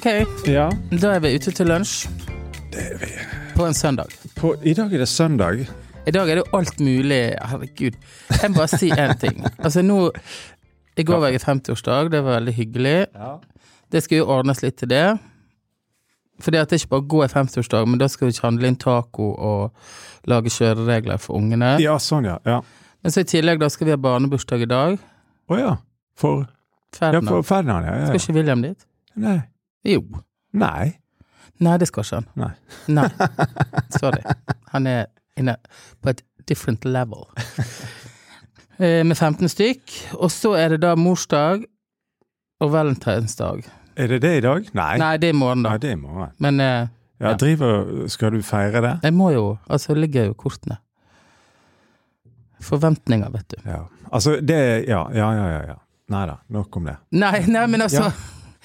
Ok, Ja, da er vi ute til lunsj det er vi. på en søndag. På, I dag er det søndag. I dag er det jo alt mulig. Herregud. Jeg må bare si én ting. Altså nå I går var jeg i 50-årsdag, det var veldig hyggelig. Ja. Det skal jo ordnes litt til det. Fordi at det er ikke bare å gå i 50-årsdag, men da skal vi ikke handle inn taco og lage kjøreregler for ungene. ja, sånn ja. ja. Men så i tillegg da skal vi ha barnebursdag i dag. Å ja. For, ja, Ferdinand. for Ferdinand, ja. Skal ja. ikke William dit? Nei. Jo. Nei. Nei, det skal ikke han. Nei. Nei. Sorry. Han er inne på et different level. Eh, Med 15 stykk. Og så er det da morsdag og valentinsdag. Er det det i dag? Nei. Nei, det er i morgen, da. Nei, det er i morgen. Men eh, Ja, Ja. driver Skal du feire det? jeg må jo Altså, det ligger jo kortene. Forventninger, vet du. Ja. Altså, det Ja, ja, ja. ja, ja. Nei da, nok om det. Nei, nei, men altså Ja.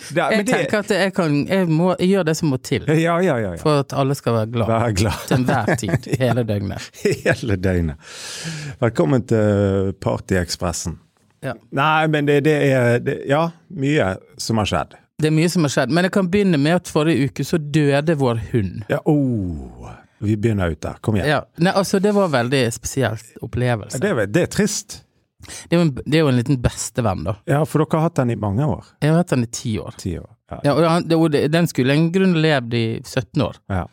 Det Jeg men det- tenker at jeg kan Jeg må jeg gjør det som må til Ja, ja, ja. ja. for at alle skal være glad Vær glad til enhver tid, hele døgnet. hele døgnet. Velkommen til Partyekspressen. Ja. Nei, men det, det er det, Ja, mye som har skjedd. Det er mye som har skjedd, men jeg kan begynne med at forrige uke så døde vår hund. Ja, oh, vi begynner ut der. Kom igjen. Ja, nei, altså Det var en veldig spesiell opplevelse. Det, det er trist. Det er, en, det er jo en liten bestevenn, da. Ja, for dere har hatt den i mange år. Jeg har hatt den i ti år. Ti år. Ja. Ja, og og det, Den skulle en grunn levd i 17 år, ja.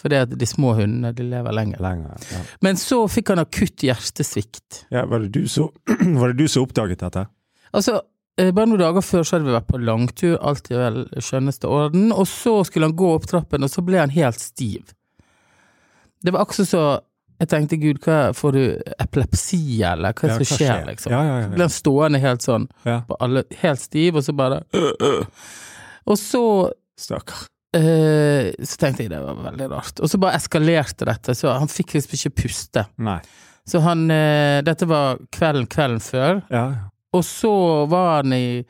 For det at de små hundene de lever lenger. Lenger. Ja. Men så fikk han akutt hjertesvikt. ja var, det du som, var det du som oppdaget dette? Altså, eh, bare noen dager før så hadde vi vært på langtur, alt i vel skjønneste orden, og så skulle han gå opp trappen, og så ble han helt stiv. Det var akkurat så Jeg tenkte gud, hva får du epilepsi, eller hva er Ja, som skjer, skjer, liksom? Ja, ja, ja, ja. Blir stående helt sånn, alle, helt stiv, og så bare øh, øh. Og så Stakkar. Øh, Så tenkte jeg det var veldig rart. Og så bare eskalerte dette, så han fikk liksom ikke puste. Nei. Så han eh, Dette var kvelden kvelden før. Ja. Og så var han i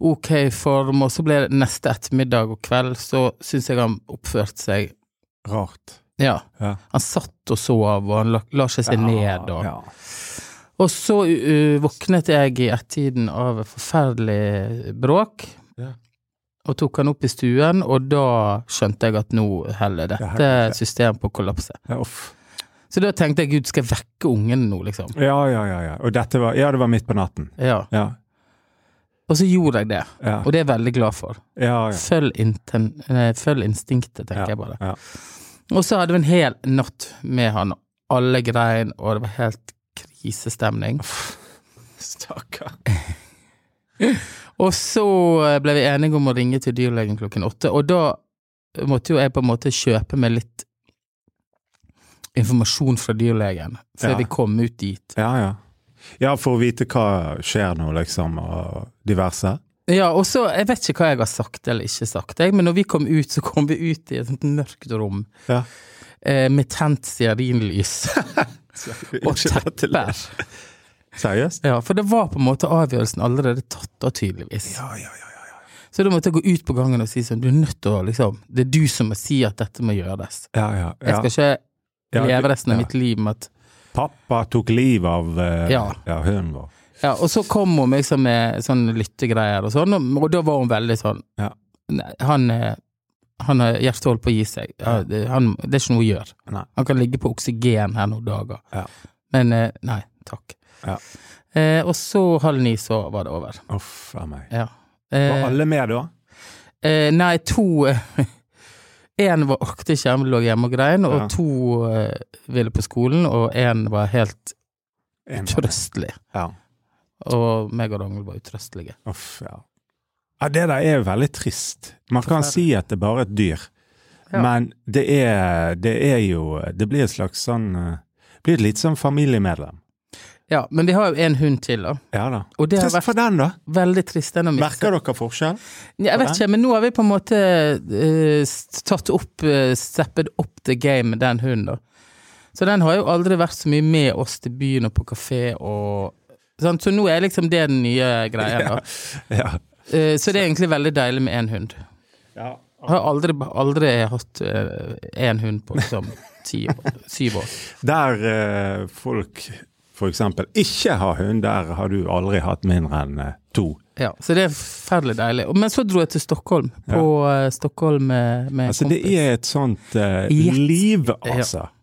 ok form, og så ble det neste ettermiddag og kveld, så syns jeg han oppførte seg Rart. Ja. Ja. Han satt og sov, og han la, la seg seg ned, og Ja. Og så uh, våknet jeg i ett-tiden av forferdelig bråk. Ja. Og tok han opp i stuen, og da skjønte jeg at nå heller dette systemet på å kollapse. Ja. Så da tenkte jeg gud, skal jeg vekke ungen nå, liksom? ja, ja, ja, ja. Og dette var Ja, det var midt på natten. Ja. Ja. Og så gjorde jeg det, Ja, og det er jeg veldig glad for. ja. ja. Følg, inten, nei, følg instinktet, tenker jeg bare. ja. Og så hadde vi en hel natt med han, og alle grein, og det var helt krisestemning. Stakkar. Og så eh, ble vi enige om å ringe til dyrlegen klokken åtte, og da måtte jo jeg på en måte kjøpe meg litt informasjon fra dyrlegen, før Ja. vi kom ut dit. Ja, ja. Ja, for å vite hva skjer nå, liksom, og diverse. Ja, og så, jeg vet ikke hva jeg har sagt eller ikke sagt, jeg, men når vi kom ut, så kom vi ut i et sånt mørkt rom Ja. eh, med tent stearinlys og tepper. Seriøst? Ja, for det var på en måte avgjørelsen allerede tatt da, tydeligvis. Ja, ja, ja. ja. Så da måtte jeg gå ut på gangen og si sånn, du er nødt til å liksom, det er du som må si at dette må gjøres. ja, ja, Jeg skal ikke leve resten av ja. mitt liv med at Pappa tok livet av Ja. ja, hunden vår. Ja, og så kom hun liksom med sånne lyttegreier og sånn, og, da var hun veldig sånn Ja. Han eh, han har hjertet holdt på å gi seg. Ja, det, han, det er ikke noe å gjøre. Nei. Han kan ligge på oksygen her noen dager. Ja. Men eh, nei, takk. Ja. Eh, og så halv ni så var det over. Uff a meg. Ja. Var Eh, alle med da? eh, nei, to Én orket ikke, han lå hjemme og grein, og to eh, ville på skolen, og én var helt En utrøstelig. Ja. Og meg og Ragnhild var utrøstelige. Uff, ja. ja. Det der er jo veldig trist. Man kan si at det er bare et dyr, Ja. men det er, det er jo Det blir et slags sånn Det Blir et litt sånn familiemedlem. Ja, men vi har jo en hund til, da. Ja da. Og det har Trist vært for den, da. veldig trist. Den å miste. Merker dere forskjell? Ja, jeg vet den? ikke, men nå har vi på en måte uh, tatt opp, uh, steppet opp the game med den hunden, da. Så den har jo aldri vært så mye med oss til byen og på kafé og sant? Så nå er liksom det den nye greia, da. Ja. Eh, så det er egentlig veldig deilig med én hund. ja. Jeg har aldri, aldri hatt én hund på liksom ti år, syv år. Der eh, folk for eksempel ikke har hund, der har du aldri hatt mindre enn eh, to. Ja, så det er forferdelig deilig. Men så dro jeg til Stockholm, på ja. Stockholm med, med Altså, en det er et sånt eh, liv, altså. I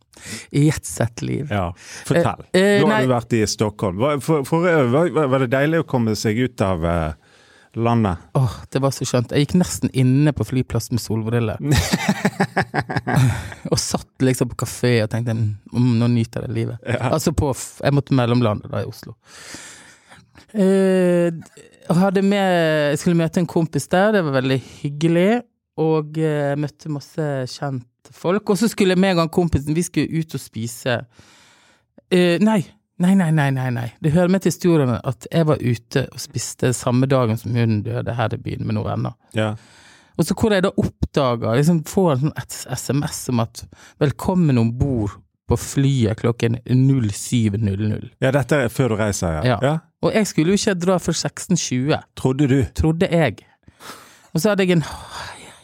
ett sett liv. Ja. Fortell. Eh, eh, Nå har nei. du vært i Stockholm. Var, for, for, var, var det deilig å komme seg ut av eh, landet? Åh, det var så skjønt. Jeg gikk nesten inne på flyplassen med solbriller. og satt liksom på kafé og tenkte mm, nå nyter jeg livet. Ja. Altså på Jeg måtte mellomlande da i Oslo. Eh, hadde med Jeg skulle møte en kompis der, det var veldig hyggelig. Og eh, møtte masse kjente folk. Og så skulle meg og kompisen Vi skulle ut og spise. Eh, nei. Nei, nei, nei, nei, nei. Det hører med til historien at jeg var ute og spiste samme dagen som hun døde her i byen med noen venner. Ja. Og så hvor jeg da oppdager, liksom får en sånn SMS om at 'velkommen om bord på flyet klokken 07.00'. ja, dette er før du reiser, ja. Ja. Og jeg skulle jo ikke dra før 16.20, Trodde du? trodde jeg. Og så hadde jeg en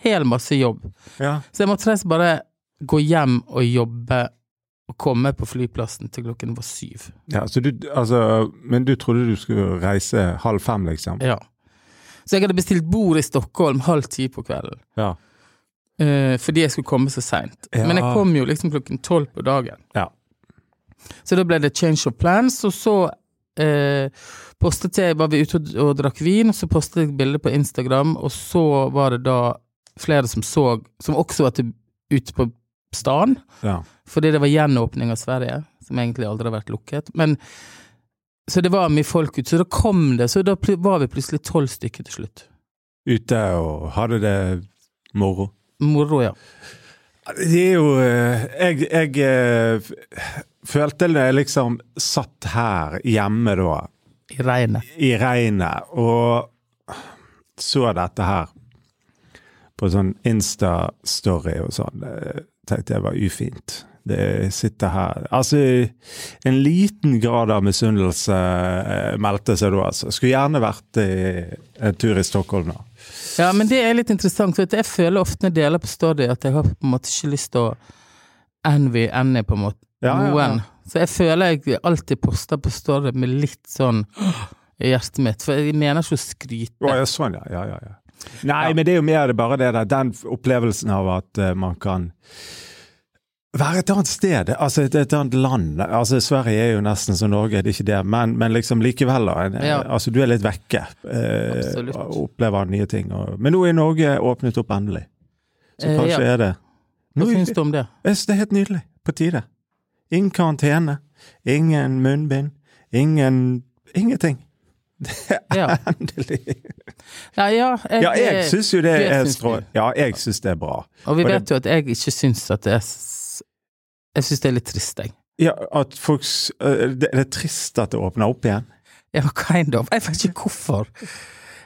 hel masse jobb. Ja. Så jeg måtte reise bare gå hjem og jobbe og komme på flyplassen til klokken var syv. ja så du, altså, men du trodde du skulle reise halv fem, liksom? Ja. Så jeg hadde bestilt bord i Stockholm halv ti på kvelden. Ja. Uh, fordi jeg skulle komme så seint. Ja. Men jeg kom jo liksom klokken tolv på dagen. Ja. Så da ble det change of plans, og så eh, postet jeg Var vi ute og, og drakk vin, og så postet jeg bilde på Instagram, og så var det da flere som så Som også var ute på stan, ja. fordi det var gjenåpning av Sverige, som egentlig aldri har vært lukket. Men Så det var mye folk ute, så da kom det, så da var vi plutselig tolv stykker til slutt. Ute og hadde det moro. Moro, ja. Det er jo eh, Jeg, jeg eh, følte det liksom satt her hjemme da, I regnet. i regnet, og så dette her på sånn Insta-story og sånn. Det tenkte jeg var ufint. Det sitter her Altså, en liten grad av misunnelse eh, meldte seg da, altså. Skulle gjerne vært i en tur i Stockholm, nå. Ja, men det er litt interessant, for jeg føler ofte når jeg deler på story at jeg har på en måte ikke lyst til å envy Annie, på en måte. Ja, ja, ja. Noen. Så jeg føler jeg alltid poster på story med litt sånn i hjertet mitt, for jeg mener ikke å skryte. Å, ja, sånn, ja. ja, ja, ja. Nei, men det er jo mer bare det der, den opplevelsen av at uh, man kan være et annet sted, altså et, et annet land. Altså Sverige er jo nesten som Norge, det er ikke det, men, men liksom likevel. En- Ja. Altså Du er litt vekke. Eh, Absolutt. og opplever nye ting. Og, men nå er Norge åpnet opp endelig. Så Eh, kanskje ja. er det Hva syns du om det? Jeg synes det er helt nydelig. På tide. Ingen karantene. Ingen munnbind. Ingen Ingenting. Det er Ja. endelig. Ja, ja, jeg, Ja, jeg syns jo det, det er syns strå... Ja, jeg syns det er bra. Og vi og det- vet jo at jeg ikke syns at det er Jeg syns det er litt trist, jeg. Ja, at folk Det det er trist at det åpner opp igjen. Ja, kind of. Jeg vet ikke hvorfor.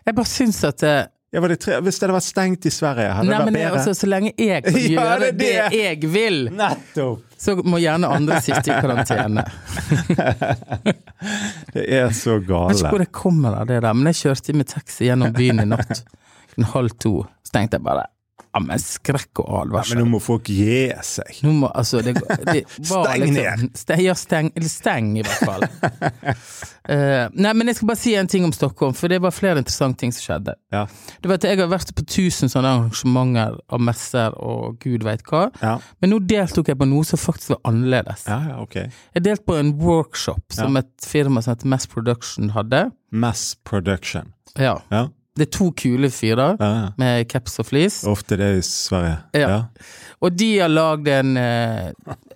Jeg bare syns at det, Ja, var det tre... Hvis det hadde vært stengt i Sverige, hadde Nei, det vært bedre? altså, så lenge jeg kan Ja, gjøre det det, jeg vil, Nettopp! så må gjerne andre sitte i karantene. Det er så Jeg vet ikke hvor det kommer av det der, men jeg kjørte med taxi gjennom byen i natt. En halv to. Så tenkte jeg bare ja, men skrekk og Ja, men nå må folk gi seg. Nå må, altså, det, det var Steng liksom, Steng, ja, steng, eller steng i hvert fall. uh, nei, men jeg skal bare si en ting om Stockholm, for det var flere interessante ting som skjedde. Ja. Du vet, Jeg har vært på tusen sånne arrangementer og messer og gud veit hva, Ja, men nå deltok jeg på noe som faktisk var annerledes. ja, ja ok. Jeg delte på en workshop som et firma som heter Mass Production hadde. Mass production. Ja. Ja, Det er to kule fyrer ja, ja. med caps og flis. Ofte det i Sverige. Ja. Og de har lagd eh,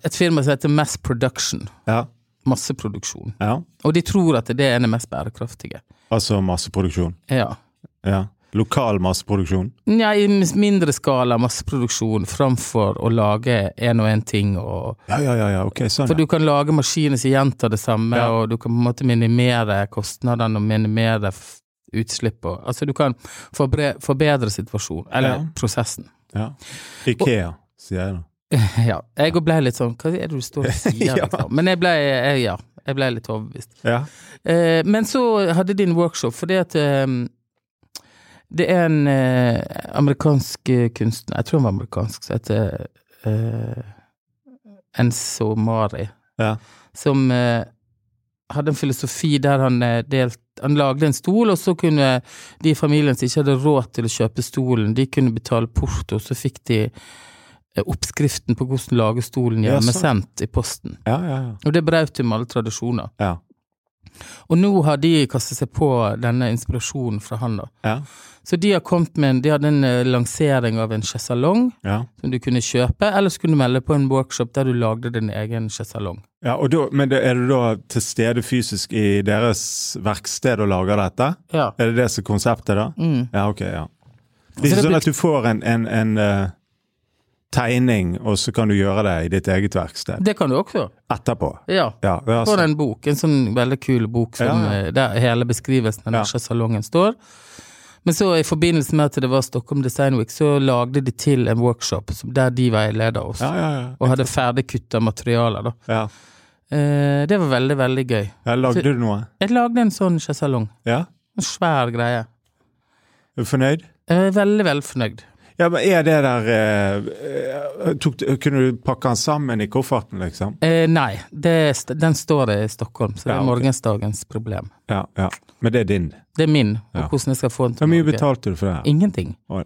et firma som heter Mass Production. ja. Masseproduksjon. ja. Og de tror at det er det mest bærekraftige. Altså masseproduksjon. Ja. Ja. Lokal masseproduksjon. Ja, i mindre skala masseproduksjon framfor å lage en og en ting og Ja, ja, ja, ja. ok, sånn. For ja. du kan lage maskiner som gjentar det samme, Ja. og du kan på en måte minimere kostnadene og minimere utslipp og Altså, du kan forbre forbedre situasjonen, eller Ja. prosessen. Ja. Ikea, sier jeg da. ja. Jeg ble litt sånn Hva er det du står og sier, Ja. liksom? Men jeg ble, jeg, ja, jeg ble litt overbevist. Ja. Eh, men så hadde de en workshop, fordi at eh, det er en eh, amerikansk eh, kunstner, jeg tror han var amerikansk, som heter eh, Enzo Mari, Ja. som eh, hadde en filosofi der han delt Han lagde en stol, og så kunne de i familien som ikke hadde råd til å kjøpe stolen, de kunne betale porto, så fikk de eh, oppskriften på hvordan lage stolen Ja, hjemme sant. sendt i posten. Ja, ja, ja. Og det brøt jo med alle tradisjoner. Ja. Og nå har de kastet seg på denne inspirasjonen fra han, da. Ja. Så de har kommet med en, de hadde en eh, lansering av en sjesalong ja. som du kunne kjøpe, eller så kunne du melde på en workshop der du lagde din egen sjesalong. Ja da, men er du da til stede fysisk i deres verksted og lager dette? Ja. Er det det som er konseptet, da? Mm. Ja, ok, ja. Det er ikke sånn at du får en, en, en uh, tegning, og så kan du gjøre det i ditt eget verksted Det kan du også. etterpå? Ja. Ja, er Får altså, en bok, en sånn veldig kul bok som, Ja, ja. eh, der hele beskrivelsen av ja. salongen står. Men så i forbindelse med at det var Stockholm Design Week, så lagde de til en workshop der de ja, ja. og hadde ferdigkutta materialer, da. ja. Eh, det var veldig, veldig gøy. ja lagde du noe? Jeg lagde en sånn sjesalong. Ja? En svær greie. Er du fornøyd? Er veldig, veldig fornøyd. Ja, men er det der eh, eh, tok, Kunne du pakke den sammen i kofferten, liksom? Eh, nei, det, den står i Stockholm, så det Ja, er morgensdagens problem. Ja, ja. Men det er din. Det er min, og Ja. hvordan jeg skal få den til Hvor mye betalte du for det? her? Ingenting. Oi,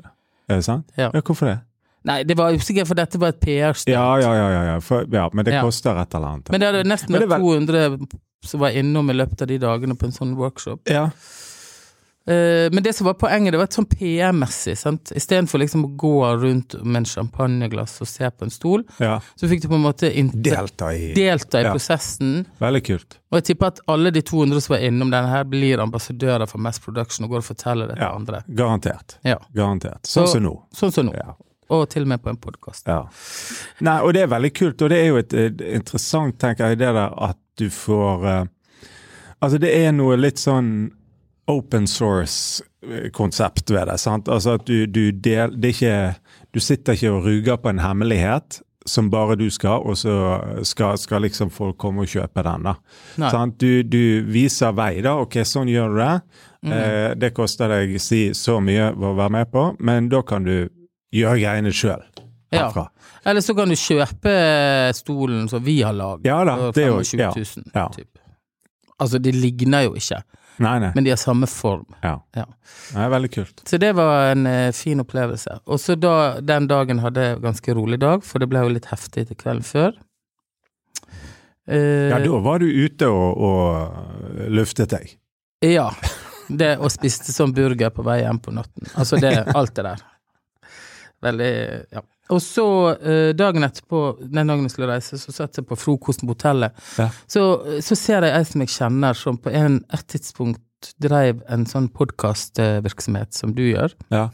Er det sant? Ja. Hvorfor det? Nei, det var usikkert, for dette var et PR-stunt. Ja, ja, ja, ja, ja. For, ja men det koster et eller annet. Men det hadde nesten vært er 200 som var innom i løpet av de dagene på en sånn workshop. Ja. Eh, men det som var poenget, det var et sånn PR-messig. sant? Istedenfor liksom å gå rundt med en champagneglass og se på en stol, ja. så fikk du på en måte Delta i delta i Ja. prosessen. Veldig kult. Og jeg tipper at alle de 200 som var innom denne her, blir ambassadører for Mass Production og går og forteller det til Ja. andre. Garantert. Ja. Garantert. Sånn Så- som nå. Sånn som nå. Ja. Og til og med på en podkast. Ja. Nei, og det er veldig kult, og det er jo et, et interessant, tenker jeg, det der at du får uh, Altså, det er noe litt sånn open source-konsept ved det. sant? Altså at du, du del... Det er ikke Du sitter ikke og ruger på en hemmelighet som bare du skal, og så skal, skal liksom folk komme og kjøpe den. da. Sant? Du, du viser vei, da. Ok, sånn gjør du det. Mm. Eh, det koster deg si så mye å være med på, men da kan du gjøre greiene sjøl. Ja. Eller så kan du kjøpe stolen som vi har laget Ja da, det er jo- 25 ja, ja. Altså, de ligner jo ikke, Nei, nei. men de har samme form. Ja. Ja. Det er veldig kult. Så det var en uh, fin opplevelse. Og så da, den dagen hadde jeg ganske rolig dag, for det ble jo litt heftig til kvelden før. Uh, Ja, da var du ute og, og luftet deg. Ja. Det, og spiste sånn burger på vei hjem på natten. Altså det, alt det der. Veldig, ja. Og så, eh, dagen etterpå, den dagen jeg skulle reise, så satt jeg på frokosten på hotellet. Ja. Så, så ser jeg ei som jeg kjenner, som på en, et tidspunkt dreiv en sånn podkastvirksomhet som du gjør. Ja.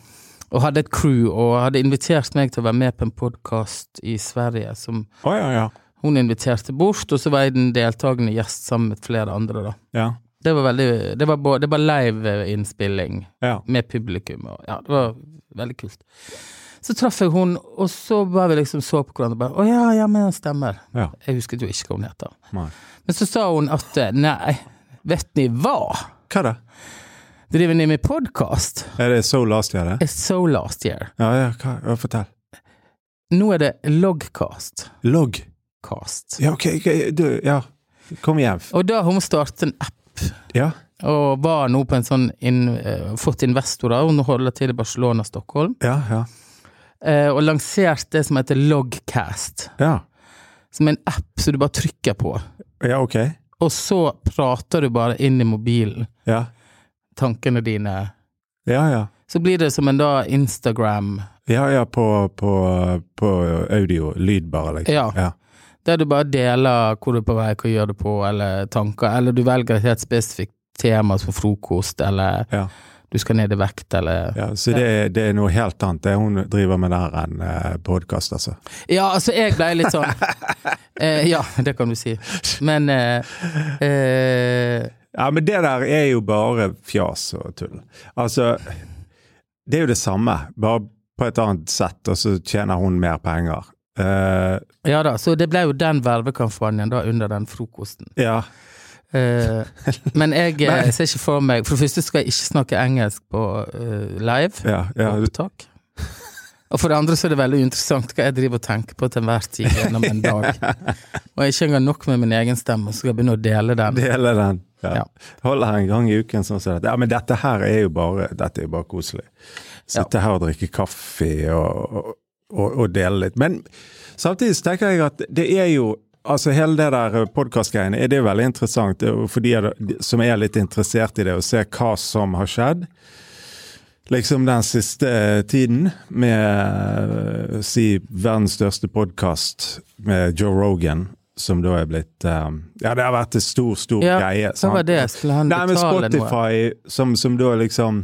Og hadde et crew, og hadde invitert meg til å være med på en podkast i Sverige som oh, ja, ja. hun inviterte bort, og så var jeg den deltakende gjest sammen med flere andre, da. Ja. Det var veldig Det var, det var live-innspilling med publikum, og ja, det var veldig kult. Så traff jeg hun, og så var vi liksom så på hverandre og bare Å ja, ja, men det stemmer. ja. Jeg husket jo ikke hva hun heter. Nei. Men så sa hun at eh, nei, vet ni hva? Hva da? Driver ni med podkast? Er det So Last Year, det? It's so last year. Ja, ja, hva? Ja, fortell. Nå er det Logcast. Logcast. Ja, ok, du, ja. Kom igjen. Og da har hun startet en app, Ja. og var nå på en sånn inn, eh, Fått investorer. Hun holder til i Barcelona, Stockholm. Ja, ja. Eh, og lansert det som heter Logcast. Ja, Som er en app som du bare trykker på. ja ok. Og så prater du bare inn i mobilen Ja, tankene dine. ja. ja. Så blir det som en da Instagram, Ja, ja, på, på, på audio. Lyd bare, liksom. Ja. ja. der du bare deler hvor du er på vei, hva gjør du på, eller tanker. Eller du velger et helt spesifikt tema som frokost, eller Ja. Du skal ned i vekt, eller Ja, så det, er- det er noe helt annet det hun driver med der enn eh, podkast, altså. Ja, altså, jeg ble litt sånn eh, Ja, det kan du si. Men eh, eh, Ja, men det der er jo bare fjas og tull. Altså, det er jo det samme, bare på et annet sett, og så tjener hun mer penger. Eh, Ja da, så det ble jo den vervekampanjen da under den frokosten. ja. Eh, men jeg eh, ser ikke for meg For det første skal jeg ikke snakke engelsk på uh, live. Ja, ja. Opptak. Og for det andre så er det veldig interessant hva jeg driver og tenker på til enhver tid gjennom en dag. Og jeg ikke engang nok med min egen stemme, så skal jeg begynne å dele den. Dele den. Ja. Ja. Holder en gang i uken sånn dette. Ja, men dette her er jo bare, dette er bare koselig. Sitte her og drikke kaffe og, og, og, og dele litt. Men samtidig tenker jeg at det er jo Altså Hele det der podkastgreiene er det veldig interessant er jo for de som er litt interessert i det, å se hva som har skjedd. Liksom den siste eh, tiden med eh, si verdens største podkast med Joe Rogan, som da er blitt um, Ja, det har vært en stor, stor Ja, greie. Hva var det? Skulle han Nei, men betale noe? Spotify, som, som da liksom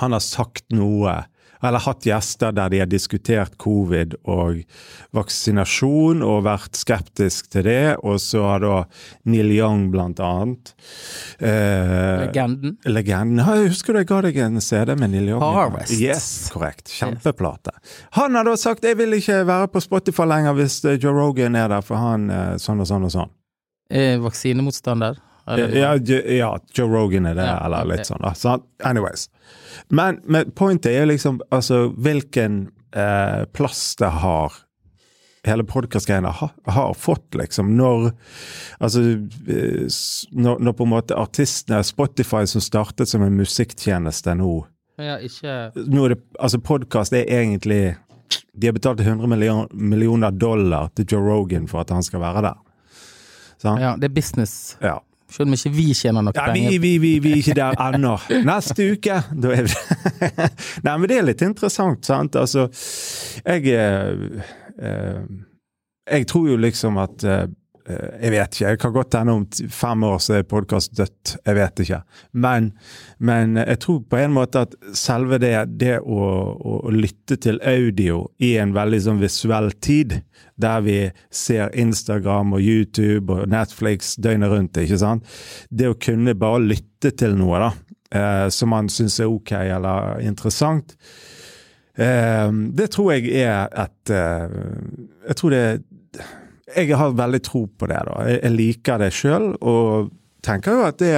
Han har sagt noe, eller hatt gjester der de har diskutert covid og vaksinasjon, og vært skeptisk til det. Og så har da Neil Young, blant annet eh, Legenden? Legenden. Ja, Jeg husker du jeg ga deg en CD med Neil Young? Harvest. Yes, korrekt. Kjempeplate. Han har da sagt 'jeg vil ikke være på Spotify lenger hvis Joe Rogan er der', for han eh, sånn og sånn og sånn. Eh, vaksinemotstander? Ja, ja, Joe Rogan er det, Ja, eller litt sånn. da. Så, anyways. Men, men pointet er liksom altså hvilken eh, plass det har hele podkastgreiene har, har fått, liksom. Når Altså eh, når, når på en måte artistene Spotify som startet som en musikktjeneste nå Ja, ikke nå er det, altså Podkast er egentlig De har betalt 100 million, millioner dollar til Joe Rogan for at han skal være der. Sant? Ja, det er business. Ja. Selv om ikke vi tjener nok Ja, penger. vi, vi, vi er ikke der ennå. Neste uke, da er vi Nei, men det er litt interessant, sant. Altså, jeg eh, eh, Jeg tror jo liksom at eh, Jeg vet ikke. Jeg kan godt hende om fem år så er podkast dødt. Jeg vet ikke. Men, men jeg tror på en måte at selve det, det å, å, lytte til audio i en veldig sånn visuell tid, der vi ser Instagram og YouTube og Netflix døgnet rundt, ikke sant. Det å kunne bare lytte til noe, da, eh, som man syns er ok eller interessant, eh, det tror jeg er et eh, Jeg tror det Jeg har veldig tro på det, da. Jeg, liker det sjøl, og tenker jo at det,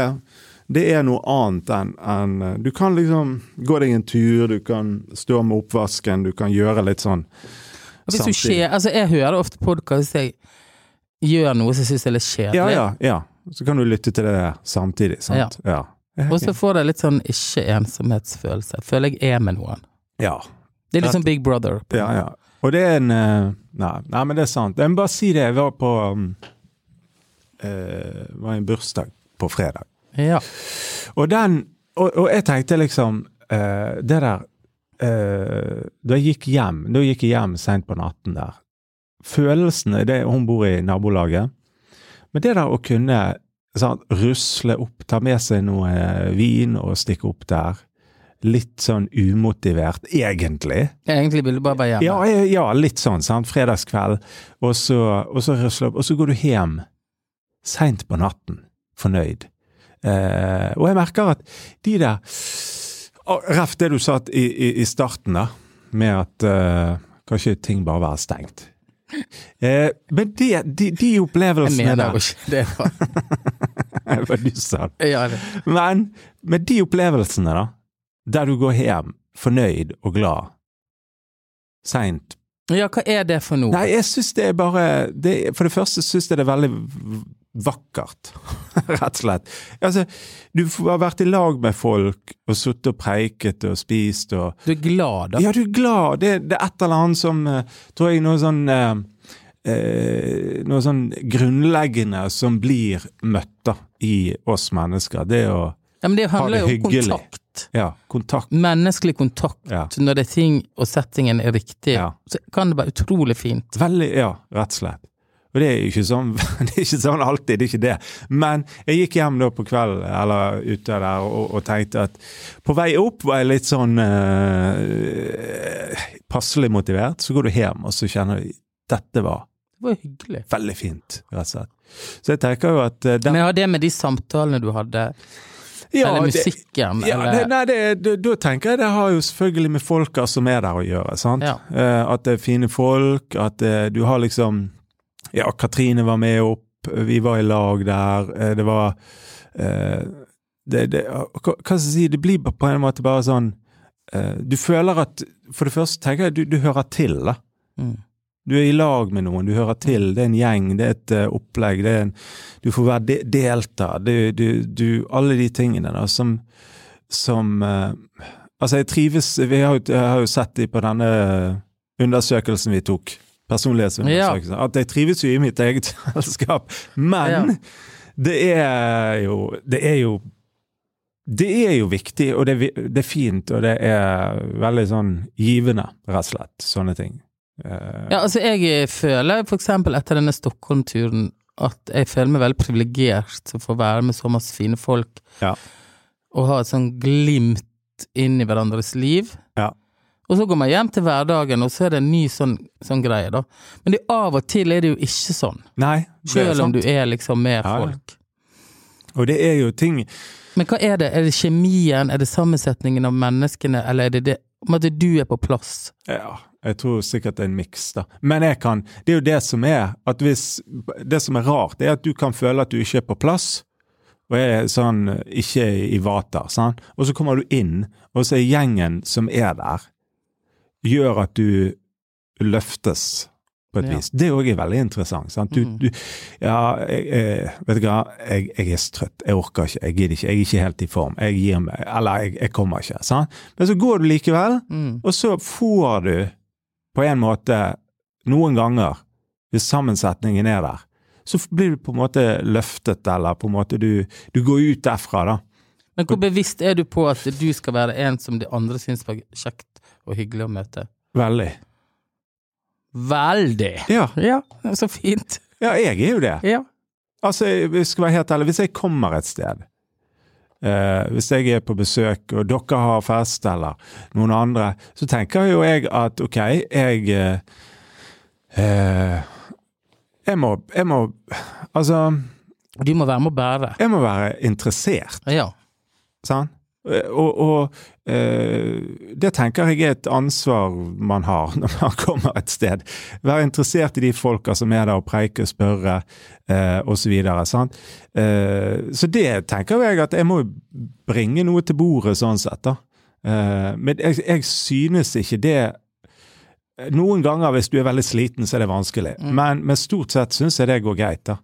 det er noe annet enn eh, Du kan liksom gå deg en tur, du kan stå med oppvasken, du kan gjøre litt sånn Hvis du samtidig. skjer, altså jeg hører ofte podkast jeg gjør noe som jeg syns er litt kjedelig, Ja, ja, ja. Så kan du lytte til det samtidig, sant. Ja. Ja. og så får jeg litt sånn ikke-ensomhetsfølelse. Føler jeg er med noen. ja. Det er litt sånn Big Brother. på Ja, ja. Og det er en eh, nei, nei, men det er sant. Jeg må bare si det. Jeg var på um, eh, var en bursdag på fredag. Ja. Og den Og, og jeg tenkte liksom eh, Det der eh, Da jeg gikk hjem Da gikk jeg hjem seint på natten der. Følelsene det, Hun bor i nabolaget. Men det der å kunne sant, rusle opp, ta med seg noe eh, vin og stikke opp der. Litt sånn umotivert, egentlig. Egentlig ville bare være hjemme. Ja, ja, litt sånn. sant? Fredagskveld, og så, og så og så går du hjem seint på natten, fornøyd. Eh, og jeg merker at de der Ref det du sa i, i, i starten, da, med at eh, kanskje ting bare være stengt. Eh, men de, de, de Jeg mener jo ikke det. da. var du sa. Ja, det. Men med de opplevelsene, da, der du går hjem fornøyd og glad seint ja, hva er det for noe? Nei, jeg syns det er bare det, For det første syns jeg det er veldig vakkert, rett og slett. Altså, du har vært i lag med folk og sittet og preiket og spist og Du er glad, da? Ja, du er glad. Det, det er et eller annet som eh, Tror jeg noe sånn eh, eh, Noe sånn grunnleggende som blir møtt da, i oss mennesker. Det å Ja, men det handler det jo om hyggelig. Kontakt. Ja, kontakt. Menneskelig kontakt. Ja. Når det er ting og settingen er riktig, Ja. så kan det være utrolig fint. Veldig, ja, rett og slett. Og det er jo ikke sånn, det er ikke sånn alltid, det er ikke det. Men jeg gikk hjem da på kvelden, eller ute der, og, og tenkte at på vei opp var jeg litt sånn eh, passelig motivert. Så går du hjem, og så kjenner du dette var Det var hyggelig. veldig fint, rett og slett. Så jeg tenker jo at eh, den, Men ja, det med de samtalene du hadde, ja, eller det- musikken, Ja, det, eller nei, det, det, da tenker jeg det har jo selvfølgelig med folka som er der å gjøre. sant? Ja. Eh, at det er fine folk, at eh, du har liksom Ja, Katrine var med opp, vi var i lag der. eh, det var det, det, hva, hva skal jeg si, det blir på en måte bare sånn Du føler at For det første tenker jeg du, du hører til, da. Mm. Du er i lag med noen, du hører til. Det er en gjeng, det er et eh, opplegg. Det er en, du får være de, delta. Du, du, du, alle de tingene da, som, som uh, Altså, jeg trives Vi har jeg har jo sett de på denne undersøkelsen vi tok. Personlighetsundersøkelsen. At jeg trives jo i mitt eget selskap. Men Ja. det er jo Det er jo det er jo viktig, og det det er fint, og det er veldig sånn givende, rett og slett. Sånne ting. Eh, Ja, altså jeg føler for eksempel etter denne Stockholm-turen at jeg føler meg veldig privilegert til å få være med så masse fine folk. Ja. Og ha et sånn glimt inn i hverandres liv. Ja. Og så går man hjem til hverdagen, og så er det en ny sånn, sånn greie, da. Men det, av og til er det jo ikke sånn. Nei, Selv om du er liksom med Ja, ja. folk. Og det er jo ting Men hva er det? Er det kjemien? Er det sammensetningen av menneskene? Eller er det det om at du er på plass? Ja, jeg tror sikkert det er en miks, da. Men jeg kan Det er jo det som er at hvis Det som er rart, er at du kan føle at du ikke er på plass. Og er sånn ikke i vater. Sant? Og så kommer du inn, og så er gjengen som er der, gjør at du løftes på et Ja. vis. Det òg er veldig interessant. Sant? Du, Mhm. du, ja, jeg, jeg, vet du hva, jeg, jeg er så trøtt. Jeg orker ikke. Jeg gidder ikke. Jeg er ikke helt i form. Jeg gir meg. Eller jeg kommer ikke. Sant? Men så går du likevel. Mm. Og så får du på en måte noen ganger, hvis sammensetningen er der, så blir du på en måte løftet, eller på en måte du, du går ut derfra, da. Men hvor bevisst er du på at du skal være en som de andre syns var kjekt og hyggelig å møte? Veldig. Veldig! Ja, Ja, så fint. ja jeg er jo det. Ja. Altså, jeg skal være helt ærlig, hvis jeg kommer et sted, eh, hvis jeg er på besøk og dere har fest eller noen andre, så tenker jo jeg at ok, jeg eh, eh, jeg må, jeg må Altså, Du må være med å bære. jeg må være interessert. Ja. Sant? Og, og eh, det tenker jeg er et ansvar man har når man kommer et sted. Være interessert i de folka som er der og preike og spørre eh, osv. Så, eh, så det tenker jeg at jeg må bringe noe til bordet sånn sett. da. Eh, men jeg, jeg synes ikke det Noen ganger hvis du er veldig sliten, så er det vanskelig. Mm. Men, men stort sett syns jeg det går greit. da.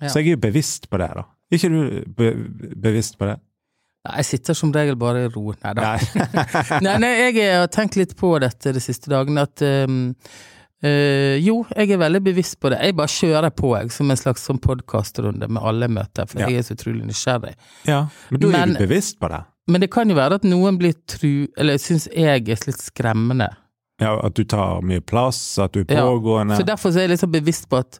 Ja. Så jeg er bevisst på det. da. Ikke du be bevisst på det? Jeg sitter som regel bare i ro. Nei da. Nei. Nei, nei, jeg har tenkt litt på dette de siste dagene, at um, eh, jo, jeg er veldig bevisst på det. Jeg bare kjører på, jeg, som en slags sånn podkastrunde med alle møter, for Ja. jeg er så utrolig nysgjerrig. Ja, men da er Men- du bevisst på det? Men det kan jo være at noen blir tru... Eller syns jeg er litt skremmende. Ja, At du tar mye plass, at du er Ja, pågående? Så derfor så er jeg liksom bevisst på at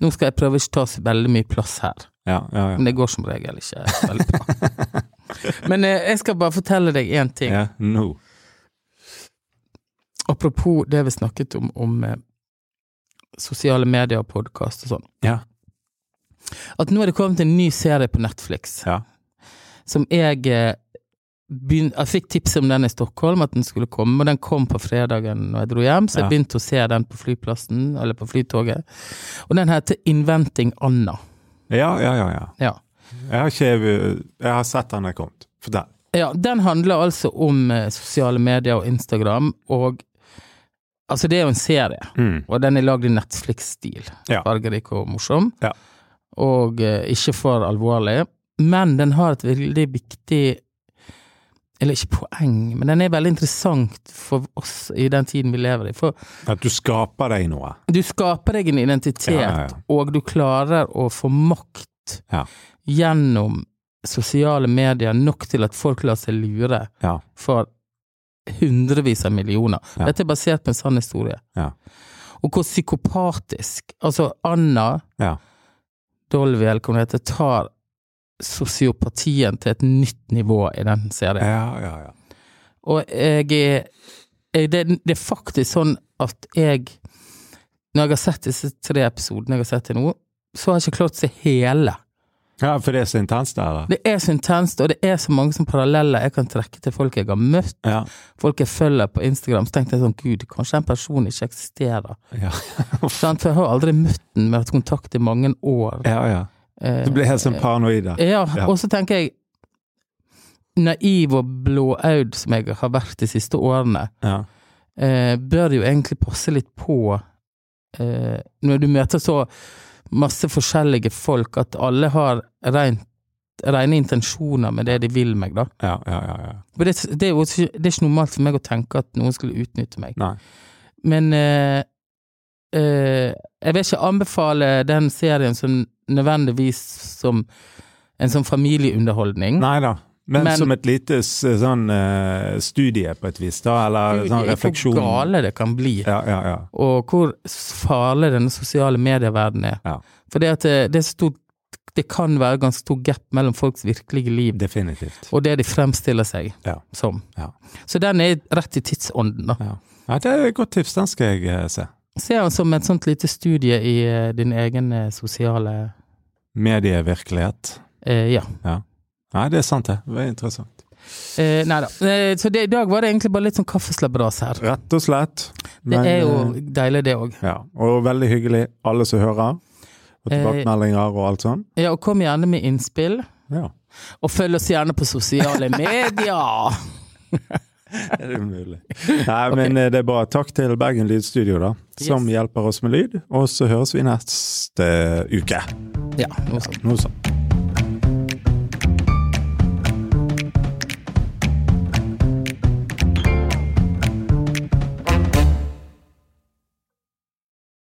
nå skal jeg prøve ikke ta så veldig mye plass her. Ja, ja, ja. Men det går som regel ikke veldig bra. Men eh, jeg skal bare fortelle deg én ting. ja no. Apropos det vi snakket om, om eh, sosiale medier podkast og sånn. Ja. At nå er det kommet en ny serie på Netflix Ja. som jeg eh, begyn- Jeg fikk tips om den i Stockholm, at den skulle komme, og den kom på fredagen når jeg dro hjem, så jeg begynte å se den på flyplassen, eller på flytoget. Og den heter Inventing Anna. Ja, ja, ja. ja. Ja. Jeg, har ikke, jeg har sett den er kommet. Fortell. Ja, den handler altså om eh, sosiale medier og Instagram, og Altså, det er jo en serie, Mm. og den er lagd i Netflix-stil. Ja. Fargerik og morsom. Ja. Og eh, ikke for alvorlig. Men den har et veldig viktig Eller ikke poeng, men den er veldig interessant for oss i den tiden vi lever i. For At du skaper deg noe. du skaper deg en identitet, Ja, ja, ja. og du klarer å få makt Ja. gjennom sosiale medier nok til at folk lar seg lure Ja. for hundrevis av millioner. Dette er basert på en sann historie. Ja. Og hvor psykopatisk Altså, Anna Ja. Dolby, eller hva hun heter, tar sosiopatien til et nytt nivå i den serien. Ja, ja, ja. Og jeg jeg, det, det er faktisk sånn at jeg Når jeg har sett disse tre episodene jeg har sett til nå, så har jeg ikke klart å se hele. Ja, For det er så intenst, det, da. Det er så intenst, og det er så mange som paralleller jeg kan trekke til folk jeg har møtt, Ja. folk jeg følger på Instagram. Så tenkte jeg sånn, gud, kanskje en person ikke eksisterer. Ja, For jeg har aldri møtt den, men hatt kontakt i mange år. ja. ja. Eh, Du blir helt sånn paranoid. da. Ja, Ja. og så tenker jeg naiv og blåøyd som jeg har vært de siste årene, Ja. eh, bør jo egentlig passe litt på eh, Når du møter så masse forskjellige folk, at alle har rent, rene intensjoner med det de vil meg, da. Ja, ja, ja. ja. Det, det, er jo det er ikke normalt for meg å tenke at noen skulle utnytte meg. Nei. Men eh, eh, jeg vil ikke anbefale den serien som nødvendigvis som en sånn familieunderholdning. Nei da. Men, Men- som et lite sånn eh, studie på et vis, da? Eller sånn refleksjon? Hvor gale det kan bli, Ja, ja, ja. og hvor farlig denne sosiale medieverdenen er. Ja. For det, at det, stort, det kan være ganske stor gap mellom folks virkelige liv Definitivt. og det de fremstiller seg Ja. som. Ja. Så den er rett i tidsånden, da. Ja. ja, det er et godt tips. Den skal jeg eh, se. Se den som et sånt lite studie i eh, din egen eh, sosiale Medievirkelighet. eh, Ja. Ja. Nei, det er sant, det. Det er interessant. Eh, nei da. Eh, så det, i dag var det egentlig bare litt sånn kaffeslabberas her. Rett og slett. Det er jo eh, deilig, det òg. Ja, og veldig hyggelig, alle som hører. Og tilbakemeldinger og alt sånn. Ja, og kom gjerne med innspill. Ja, Og følg oss gjerne på sosiale medier! er det umulig? Nei, men okay. det er bra. Takk til Bergen Lydstudio, da, som Yes. hjelper oss med lyd. Og så høres vi neste uke. Ja, noe sånt. Noe sånt.